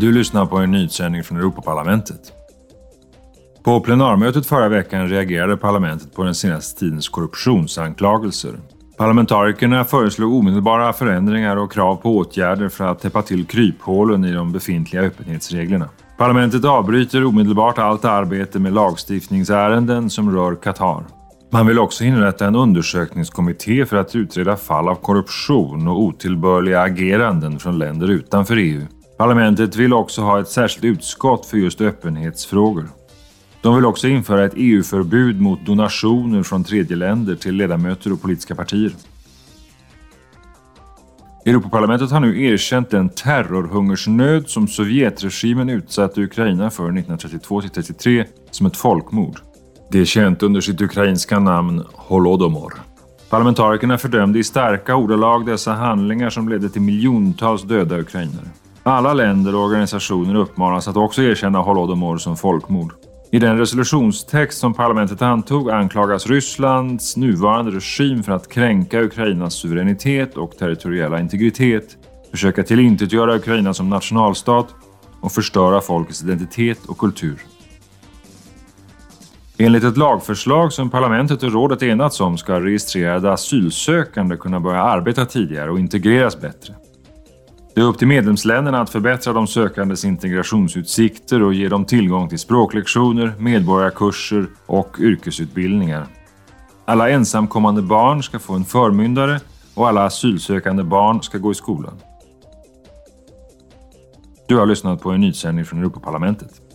Du lyssnar på en nyhetssändning från Europaparlamentet. På plenarmötet förra veckan reagerade parlamentet på den senaste tidens korruptionsanklagelser. Parlamentarikerna föreslog omedelbara förändringar och krav på åtgärder för att täppa till kryphålen i de befintliga öppenhetsreglerna. Parlamentet avbryter omedelbart allt arbete med lagstiftningsärenden som rör Qatar. Man vill också inrätta en undersökningskommitté för att utreda fall av korruption och otillbörliga ageranden från länder utanför EU. Parlamentet vill också ha ett särskilt utskott för just öppenhetsfrågor. De vill också införa ett EU-förbud mot donationer från tredjeländer till ledamöter och politiska partier. Europaparlamentet har nu erkänt den terrorhungersnöd som Sovjetregimen utsatte Ukraina för 1932-33 som ett folkmord. Det är känt under sitt ukrainska namn Holodomor. Parlamentarikerna fördömde i starka ordalag dessa handlingar som ledde till miljontals döda ukrainare. Alla länder och organisationer uppmanas att också erkänna Holodomor som folkmord. I den resolutionstext som parlamentet antog anklagas Rysslands nuvarande regim för att kränka Ukrainas suveränitet och territoriella integritet, försöka tillintetgöra Ukraina som nationalstat och förstöra folkets identitet och kultur. Enligt ett lagförslag som parlamentet och rådet enats om ska registrerade asylsökande kunna börja arbeta tidigare och integreras bättre. Det är upp till medlemsländerna att förbättra de sökandes integrationsutsikter och ge dem tillgång till språklektioner, medborgarkurser och yrkesutbildningar. Alla ensamkommande barn ska få en förmyndare och alla asylsökande barn ska gå i skolan. Du har lyssnat på en nyhetssändning från Europaparlamentet.